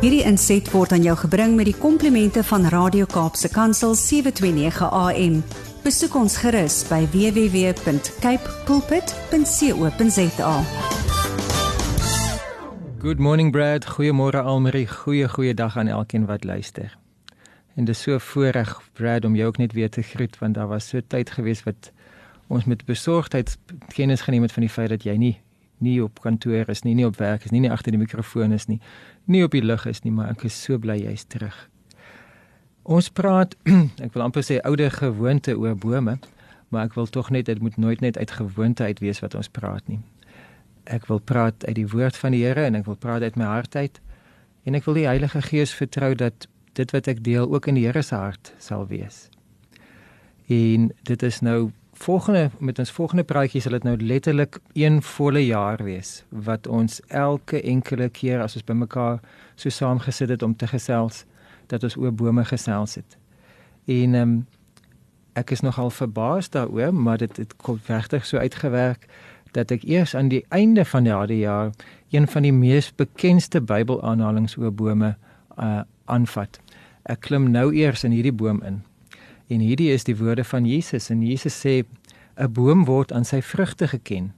Hierdie inset word aan jou gebring met die komplimente van Radio Kaapse Kansel 729 AM. Besoek ons gerus by www.cape pulpit.co.za. Good morning Brad, goeiemôre Almarie, goeie goeie dag aan elkeen wat luister. En dis so voorreg Brad om jou ook net weer te groet want daar was so tyd gewees wat ons met besorgdheid kennis geneem het van die feit dat jy nie nie op kantoor is nie, nie op werk is nie, nie agter die mikrofoon is nie, nie op die lug is nie, maar ek is so bly jy's terug. Ons praat, ek wil amper sê oude gewoonte oor bome, maar ek wil tog net dit moet nooit net uit gewoonte uit wees wat ons praat nie. Ek wil praat uit die woord van die Here en ek wil praat uit my hart uit en ek wil die Heilige Gees vertrou dat dit wat ek deel ook in die Here se hart sal wees. En dit is nou volgende met ons volgende praatjie sal dit nou letterlik een volle jaar wees wat ons elke enkele keer as ons bymekaar so saamgesit het om te gesels dat ons oor bome gesels het. En ehm um, ek is nogal verbaas daaroor, maar dit het kom regtig so uitgewerk dat ek eers aan die einde van die jaar een van die mees bekendste Bybelaanhalings oor bome uh aanvat. Ek klim nou eers in hierdie boom in. En hierdie is die woorde van Jesus en Jesus sê 'n boom word aan sy vrugte geken.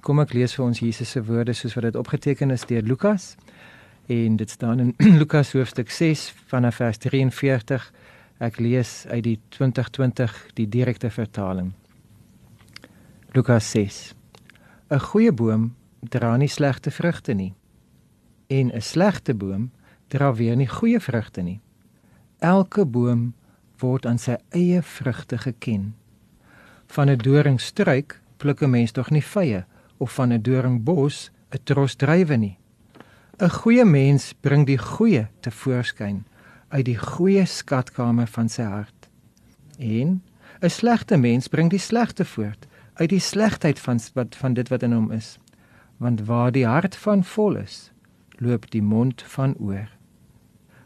Kom ek lees vir ons Jesus se woorde soos wat dit opgeteken is deur Lukas. En dit staan in Lukas hoofstuk 6 vanaf vers 43. Ek lees uit die 2020 die direkte vertaling. Lukas 6. 'n Goeie boom dra nie slegte vrugte nie en 'n slegte boom dra weer nie goeie vrugte nie. Elke boom word aan sy eie vrugte geken. Van 'n doringstruik pluk 'n mens tog nie vye of van 'n doringbos 'n tros druiwe nie. 'n Goeie mens bring die goeie te voorskyn uit die goeie skatkamer van sy hart. En 'n slegte mens bring die slegte voort uit die slegheid van wat van dit wat in hom is. Want waar die hart van vol is, loop die mond van oor.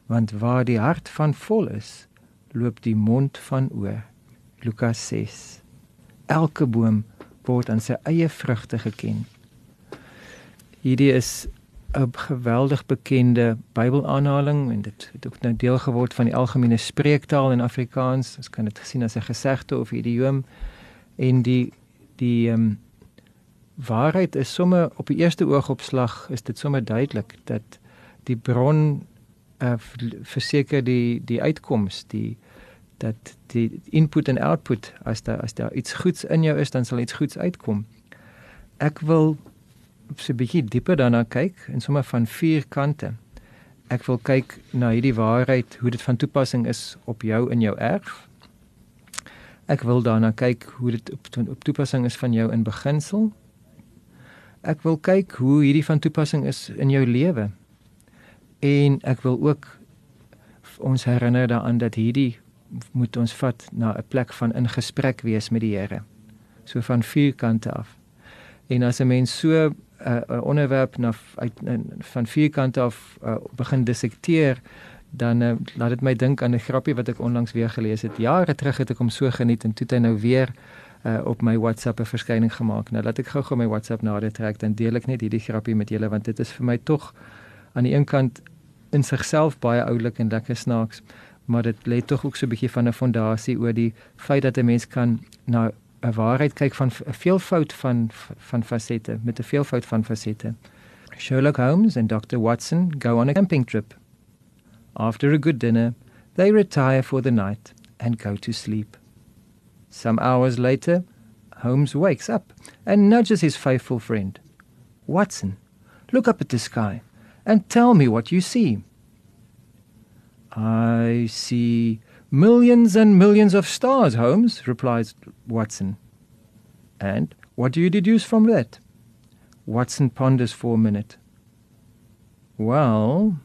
Want waar die hart van vol is, loop die mond van oor. Lukas 6. Elke boom word aan sy eie vrugte geken. Hierdie is 'n geweldig bekende Bybelaanhaling en dit het ook nou deel geword van die algemene spreektaal in Afrikaans. Ons kan dit gesien as 'n gesegde of idioom en die die ehm um, waarheid is sommer op die eerste oogopslag is dit sommer duidelik dat die bron uh, verseker die die uitkoms die dat die input en output as daar as daar iets goeds in jou is dan sal iets goeds uitkom. Ek wil so 'n bietjie dieper daarna kyk en sommer van vier kante. Ek wil kyk na hierdie waarheid hoe dit van toepassing is op jou in jou erf. Ek wil daarna kyk hoe dit op, op toepassing is van jou in beginsel. Ek wil kyk hoe hierdie van toepassing is in jou lewe. En ek wil ook ons herinner daaraan dat hierdie moet ons vat na 'n plek van in gesprek wees met die Here. So van vier kante af. En as 'n mens so 'n uh, onderwerp na uit van vier kante af uh, begin dissekteer, dan uh, laat dit my dink aan 'n grappie wat ek onlangs weer gelees het. Jare terug het ek hom so geniet en toe het hy nou weer uh, op my WhatsApp 'n verskyning gemaak. Nou laat ek gou-gou my WhatsApp nader trek dan deel ek net hierdie grappie met julle want dit is vir my tog aan die een kant in sigself baie oulik en lekker snaaks, maar dit lê tog ook so 'n bietjie van 'n fondasie oor die feit dat 'n mens kan na 'n waarheid kyk van 'n veelvoud van van fasette met 'n veelvoud van fasette. Sherlock Holmes and Dr. Watson go on a camping trip. After a good dinner, they retire for the night and go to sleep. Some hours later, Holmes wakes up and nudges his faithful friend. Watson, look up at the sky and tell me what you see. I see millions and millions of stars, Holmes, replies Watson. And what do you deduce from that? Watson ponders for a minute. Well,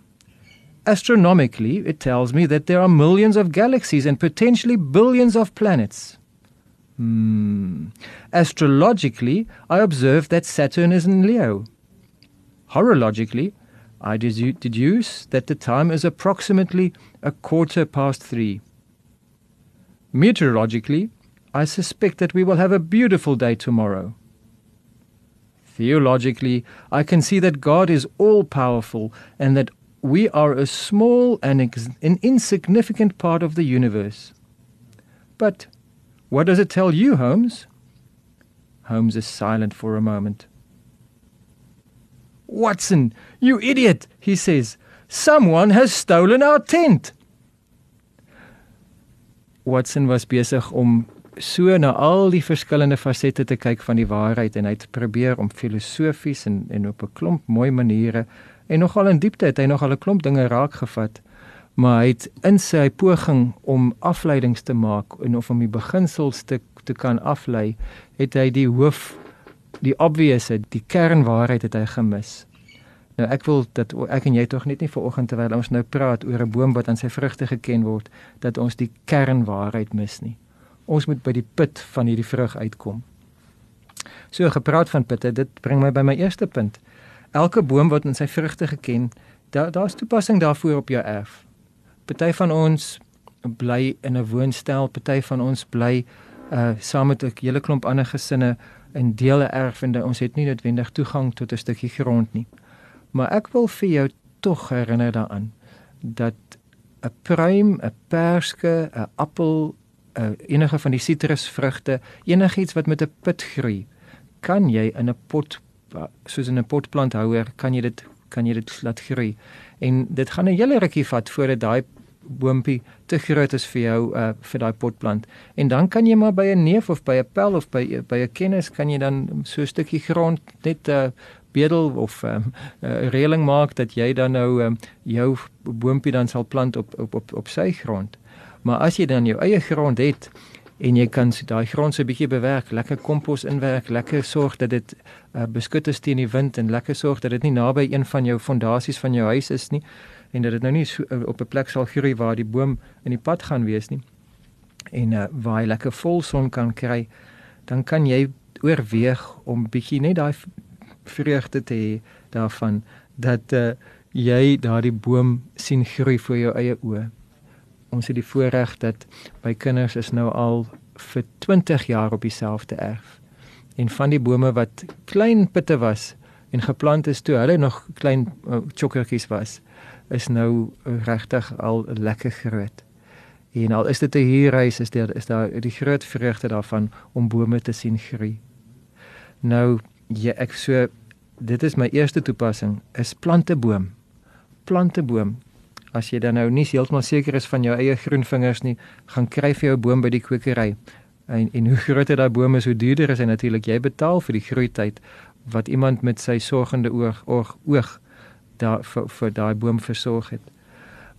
astronomically, it tells me that there are millions of galaxies and potentially billions of planets. Hmm. Astrologically, I observe that Saturn is in Leo. Horologically, I deduce that the time is approximately a quarter past three. Meteorologically, I suspect that we will have a beautiful day tomorrow. Theologically, I can see that God is all powerful and that we are a small and an insignificant part of the universe. But what does it tell you, Holmes? Holmes is silent for a moment. Watson, you idiot, he says. Someone has stolen our tent. Watson was besig om so na al die verskillende fasette te kyk van die waarheid en hy het probeer om filosofies en en op 'n klomp mooi maniere en nogal in diepte het hy nogal 'n klomp dinge raak gevat maar hy het in sy poging om afleidings te maak en of om die beginsels te te kan aflei het hy die hoof die obvious die kernwaarheid het hy gemis nou ek wil dat ek en jy tog net nie vanoggend terwyl ons nou praat oor 'n boom wat aan sy vrugte geken word dat ons die kernwaarheid mis nie ons moet by die put van hierdie vrug uitkom. So gepraat van putte, dit bring my by my eerste punt. Elke boom wat in sy vrugte geken, daar daar's toepassing daarvoor op jou erf. Party van ons bly in 'n woonstel, party van ons bly uh saam met 'n hele klomp ander gesinne in dele erf en ons het nie noodwendig toegang tot 'n stukkie grond nie. Maar ek wil vir jou tog herinner daaraan dat 'n pruim, 'n perske, 'n appel, uh, enige van die sitrusvrugte, enigiets wat met 'n put groei, kan jy in 'n pot soos in 'n potplanthouer kan jy dit kan jy dit laat groei. En dit gaan 'n hele rukkie vat voordat daai boontjie te groot is vir jou uh, vir daai potplant. En dan kan jy maar by 'n neef of by 'n pel of by by 'n kennis kan jy dan so 'n stukkie grond net 'n uh, bedel of 'n um, uh, reëling maak dat jy dan nou um, jou boontjie dan sal plant op op op op sy grond. Maar as jy dan jou eie grond het en jy kan daai grond so 'n bietjie bewerk, lekker kompos inwerk, lekker sorg dat dit uh, beskud is teen die wind en lekker sorg dat dit nie naby een van jou fondasies van jou huis is nie en dat dit nou nie so, uh, op 'n plek sal groei waar die boom in die pad gaan wees nie. En uh, waar jy lekker vol son kan kry, dan kan jy oorweeg om bietjie net daai vreugde te hê daarvan dat uh, jy daardie boom sien groei voor jou eie oë ons het die voorreg dat my kinders is nou al vir 20 jaar op dieselfde erf. En van die bome wat klein putte was en geplant is toe hulle nog klein uh, chokkertjies was, is nou regtig al lekker groot. En al is dit 'n huurhuis is daar is daar die groot vreugde daarvan om bome te sien groei. Nou ja, ek so dit is my eerste toepassing is planteboom. Planteboom as jy dan nou nie heeltemal seker is van jou eie groen vingers nie, gaan kry vir jou boom by die kwekery. En en hoe groter daai boom is, hoe duurder is hy natuurlik. Jy betaal vir die groeityd wat iemand met sy sorgende oog oog oog daar vir, vir daai boom versorg het.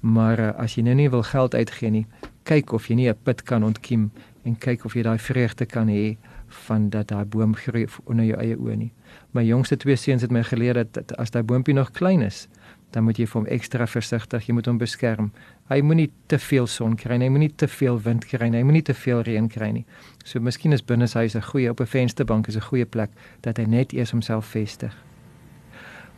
Maar uh, as jy nou nie wil geld uitgee nie, kyk of jy nie 'n put kan ontkiem en kyk of jy daai vreugde kan hê van dat daai boom groei onder jou eie oë nie. My jongste twee seuns het my geleer dat, dat as daai boontjie nog klein is, dan moet jy vir hom ekstra versigtig, jy moet hom beskerm. Hy moenie te veel son kry nie, hy moenie te veel wind kry nie, hy moenie te veel reën kry nie. So miskien is binne sy huis 'n goeie op 'n vensterbank is 'n goeie plek dat hy net eers homself vestig.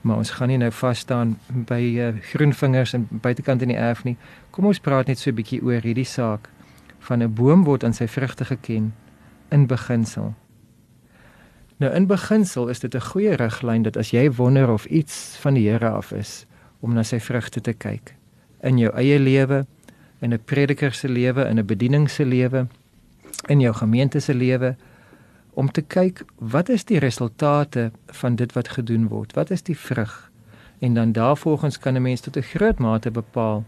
Maar ons gaan nie nou vas staan by uh, groen vingers en buitekant in die erf nie. Kom ons praat net so 'n bietjie oor hierdie saak van 'n boom word aan sy vrugte geken in beginsel. Nou in beginsel is dit 'n goeie riglyn dat as jy wonder of iets van die Here af is, om na sy vrugte te kyk in jou eie lewe, in 'n prediker se lewe, in 'n bediening se lewe, in jou gemeente se lewe om te kyk wat is die resultate van dit wat gedoen word? Wat is die vrug? En dan daarvolgens kan 'n mens tot 'n groot mate bepaal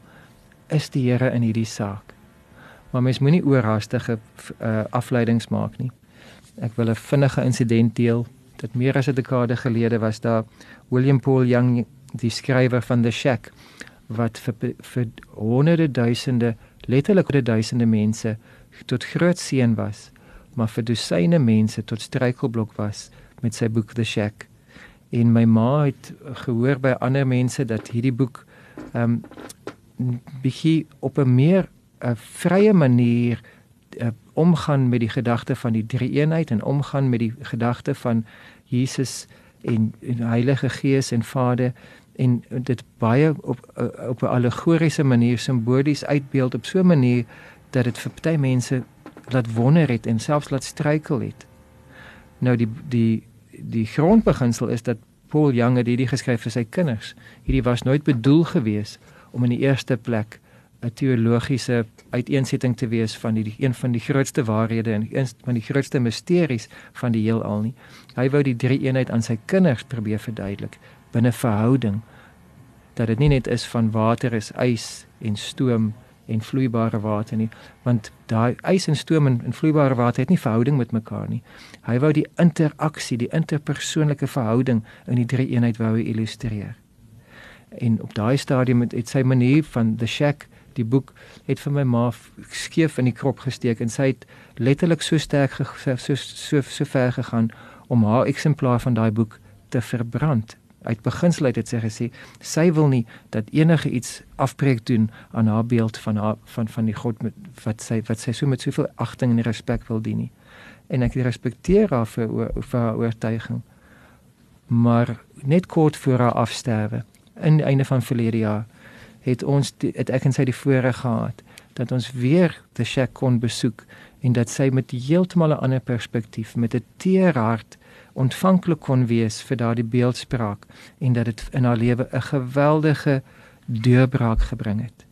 is die Here in hierdie saak. Maar mens moenie oorhaastige uh, afleidings maak nie. Ek wil 'n vinnige insident deel. Dit meer as 'n dekade gelede was daar William Paul Young die skrywer van The Shack wat vir vir honderde duisende letterlik honderde duisende mense tot groot seën was maar vir dosyne mense tot struikelblok was met sy boek The Shack. En my ma het gehoor by ander mense dat hierdie boek ehm um, bietjie op 'n meer 'n uh, vrye manier uh, omgaan met die gedagte van die drie eenheid en omgaan met die gedagte van Jesus en, en Heilige Gees en Vader. En dit baie op op 'n allegoriese manier simbolies uitbeeld op so 'n manier dat dit vir party mense laat wonder het en selfs laat struikel het. Nou die die die grondbeginsel is dat Paul Young het hierdie geskryf vir sy kinders. Hierdie was nooit bedoel gewees om in die eerste plek 'n teologiese uiteensetting te wees van die een van die grootste waarhede en een van die grootste misteries van die heelal nie. Hy wou die drie eenheid aan sy kinders probeer verduidelik binne verhouding dat dit nie net is van water is ys en stoom en vloeibare water nie want daai ys en stoom en, en vloeibare water het nie verhouding met mekaar nie. Hy wou die interaksie, die interpersoonlike verhouding in die drie eenheid wou illustreer. En op daai stadium het, het sy manier van the shack die boek het vir my ma skeef in die krop gesteek en sy het letterlik so sterk so so so, so ver gegaan om haar eksemplaar van daai boek te verbrand. Uit beginsel het sy gesê sy wil nie dat enige iets afbreek doen aan haar beeld van haar van van die God met wat sy wat sy so met soveel agting en respek wil dien nie. En ek respekteer haar vir vir haar oortuiging. Maar net kort voor haar afsterwe in einde van verlede jaar het ons het ek en sy die voorreg gehad dat ons weer die shack kon besoek en dat sy met heeltemal 'n ander perspektief met 'n teer hart ontvanklik kon wees vir daardie beeldspraak en dat dit in haar lewe 'n geweldige deurbraak gebring het.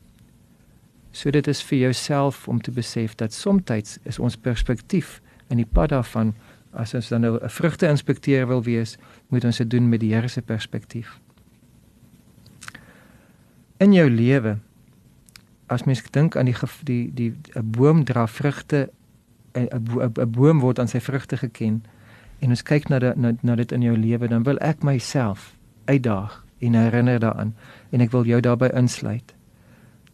So dit is vir jouself om te besef dat soms is ons perspektief in die pad daarvan as ons dan nou 'n vrugte inspekteur wil wees, moet ons dit doen met die Here se perspektief in jou lewe as mens dink aan die die die 'n boom dra vrugte 'n 'n boom word aan sy vrugte geken en ons kyk na, na na dit in jou lewe dan wil ek myself uitdaag en herinner daaraan en ek wil jou daarbey insluit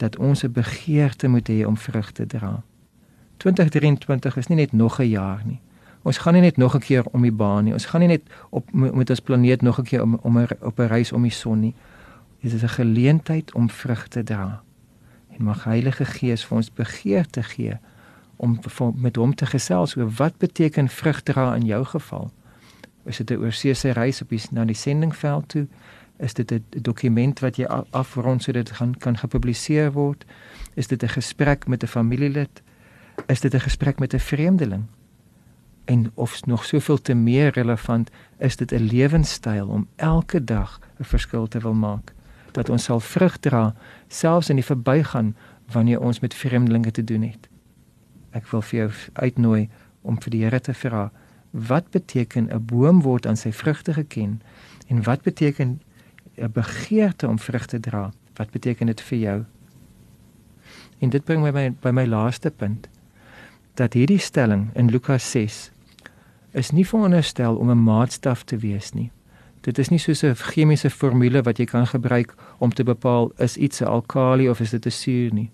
dat ons 'n begeerte moet hê om vrug te dra. 2023 is nie net nog 'n jaar nie. Ons gaan nie net nog 'n keer om die baan nie. Ons gaan nie net op met ons planeet nog 'n keer om om op 'n reis om die son nie. Dit is 'n geleentheid om vrug te dra. En mag Heilige Gees vir ons begeerte gee om met hom te gesels oor wat beteken vrug dra in jou geval. Is dit 'n oorseese reis op die na die sendingveld toe? Is dit 'n dokument wat jy afrond sodat dit gaan kan gepubliseer word? Is dit 'n gesprek met 'n familielid? Is dit 'n gesprek met 'n vreemdeling? En of nog soveel te meer relevant, is dit 'n lewenstyl om elke dag 'n verskil te wil maak dat ons sal vrug dra selfs in die verbygaan wanneer ons met vreemdelinge te doen het. Ek wil vir jou uitnooi om vir die Here te vra wat beteken 'n boom word aan sy vrugte geken en wat beteken 'n begeerte om vrug te dra? Wat beteken dit vir jou? En dit bring my by, by my laaste punt dat hierdie stelling in Lukas 6 is nie veronderstel om 'n maatstaf te wees nie. Dit is nie soos 'n chemiese formule wat jy kan gebruik om te bepaal is iets 'n alkali of is dit 'n suur nie.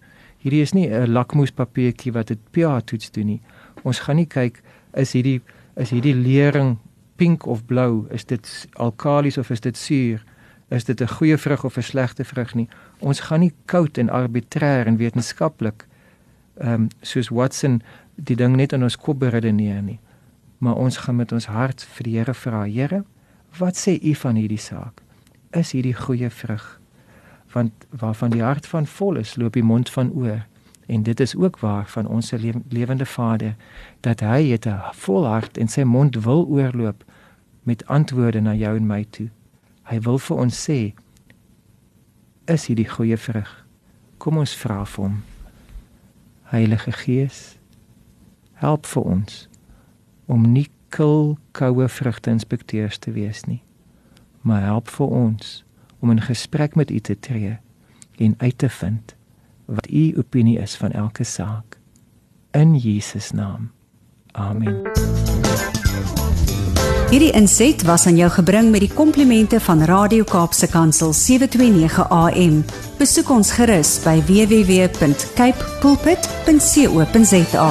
Hierdie is nie 'n lakmoespapiertjie wat dit pH toets doen nie. Ons gaan nie kyk is hierdie is hierdie lering pink of blou, is dit alkalis of is dit suur? Is dit 'n goeie vrug of 'n slegte vrug nie? Ons gaan nie koud en arbitrêr en wetenskaplik ehm um, soos Watson die ding net in ons kop beredeneer nie. Maar ons gaan met ons hart vir die Here vra, Here, Wat sê u van hierdie saak? Is hierdie goeie vrug? Want waarvan die hart van vol is, loop die mond van oor. En dit is ook waar van ons lewende Vader dat hy het 'n vol hart en sy mond wil oorloop met antwoorde na jou en my toe. Hy wil vir ons sê is hierdie goeie vrug. Kom ons vra vir hom. Heilige Gees, help vir ons om nie kil koue vrugte inspekteurs te wees nie. Maar help vir ons om in gesprek met u te tree en uit te vind wat u opinie is van elke saak. In Jesus naam. Amen. Hierdie inset was aan jou gebring met die komplimente van Radio Kaapse Kansel 729 AM. Besoek ons gerus by www.cape pulpit.co.za.